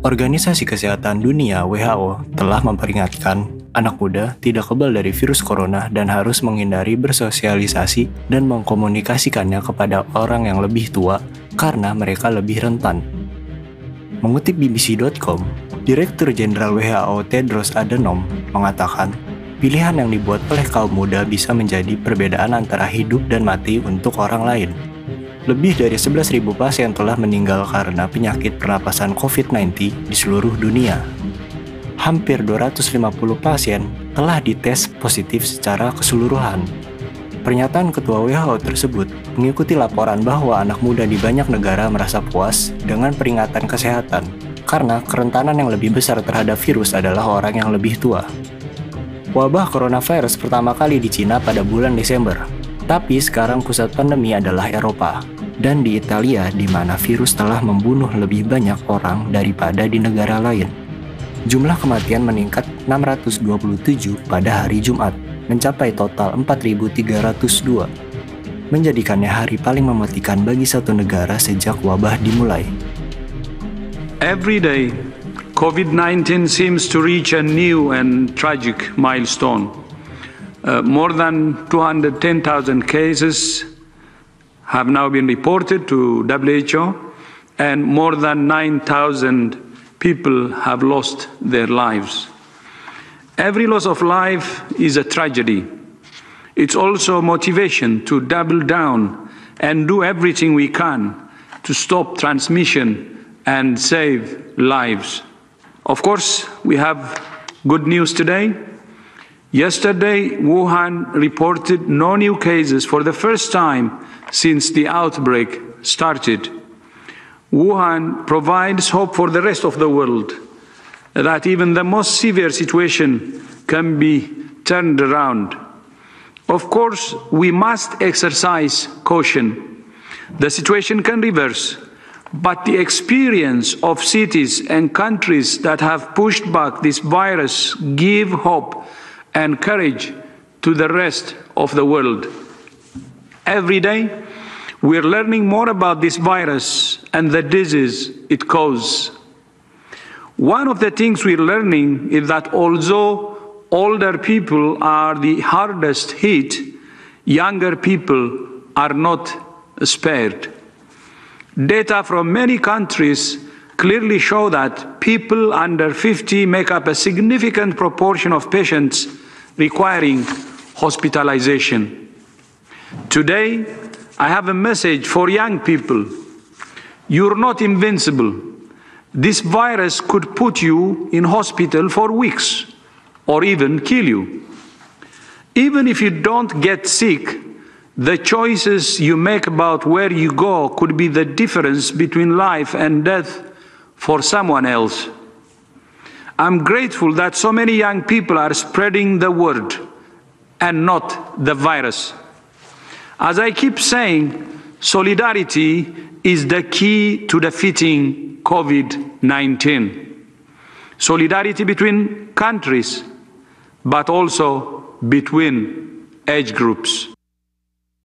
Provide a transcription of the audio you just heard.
Organisasi Kesehatan Dunia WHO telah memperingatkan anak muda tidak kebal dari virus corona dan harus menghindari bersosialisasi dan mengkomunikasikannya kepada orang yang lebih tua karena mereka lebih rentan. Mengutip BBC.com, Direktur Jenderal WHO Tedros Adhanom mengatakan pilihan yang dibuat oleh kaum muda bisa menjadi perbedaan antara hidup dan mati untuk orang lain. Lebih dari 11.000 pasien telah meninggal karena penyakit pernapasan COVID-19 di seluruh dunia. Hampir 250 pasien telah dites positif secara keseluruhan. Pernyataan Ketua WHO tersebut mengikuti laporan bahwa anak muda di banyak negara merasa puas dengan peringatan kesehatan karena kerentanan yang lebih besar terhadap virus adalah orang yang lebih tua. Wabah coronavirus pertama kali di Cina pada bulan Desember, tapi sekarang pusat pandemi adalah Eropa dan di Italia di mana virus telah membunuh lebih banyak orang daripada di negara lain. Jumlah kematian meningkat 627 pada hari Jumat, mencapai total 4.302, menjadikannya hari paling mematikan bagi satu negara sejak wabah dimulai. Every day, COVID-19 seems to reach a new and tragic milestone. Uh, more than 210,000 cases have now been reported to WHO, and more than 9,000 people have lost their lives. Every loss of life is a tragedy. It's also motivation to double down and do everything we can to stop transmission and save lives. Of course, we have good news today. Yesterday, Wuhan reported no new cases for the first time since the outbreak started. Wuhan provides hope for the rest of the world that even the most severe situation can be turned around. Of course, we must exercise caution. The situation can reverse, but the experience of cities and countries that have pushed back this virus give hope and courage to the rest of the world. Every day, we're learning more about this virus and the disease it causes. One of the things we're learning is that although older people are the hardest hit, younger people are not spared. Data from many countries clearly show that people under 50 make up a significant proportion of patients requiring hospitalization. Today, I have a message for young people. You're not invincible. This virus could put you in hospital for weeks or even kill you. Even if you don't get sick, the choices you make about where you go could be the difference between life and death for someone else. I'm grateful that so many young people are spreading the word and not the virus. As I keep saying, solidarity is the key to defeating COVID 19. Solidarity between countries, but also between age groups.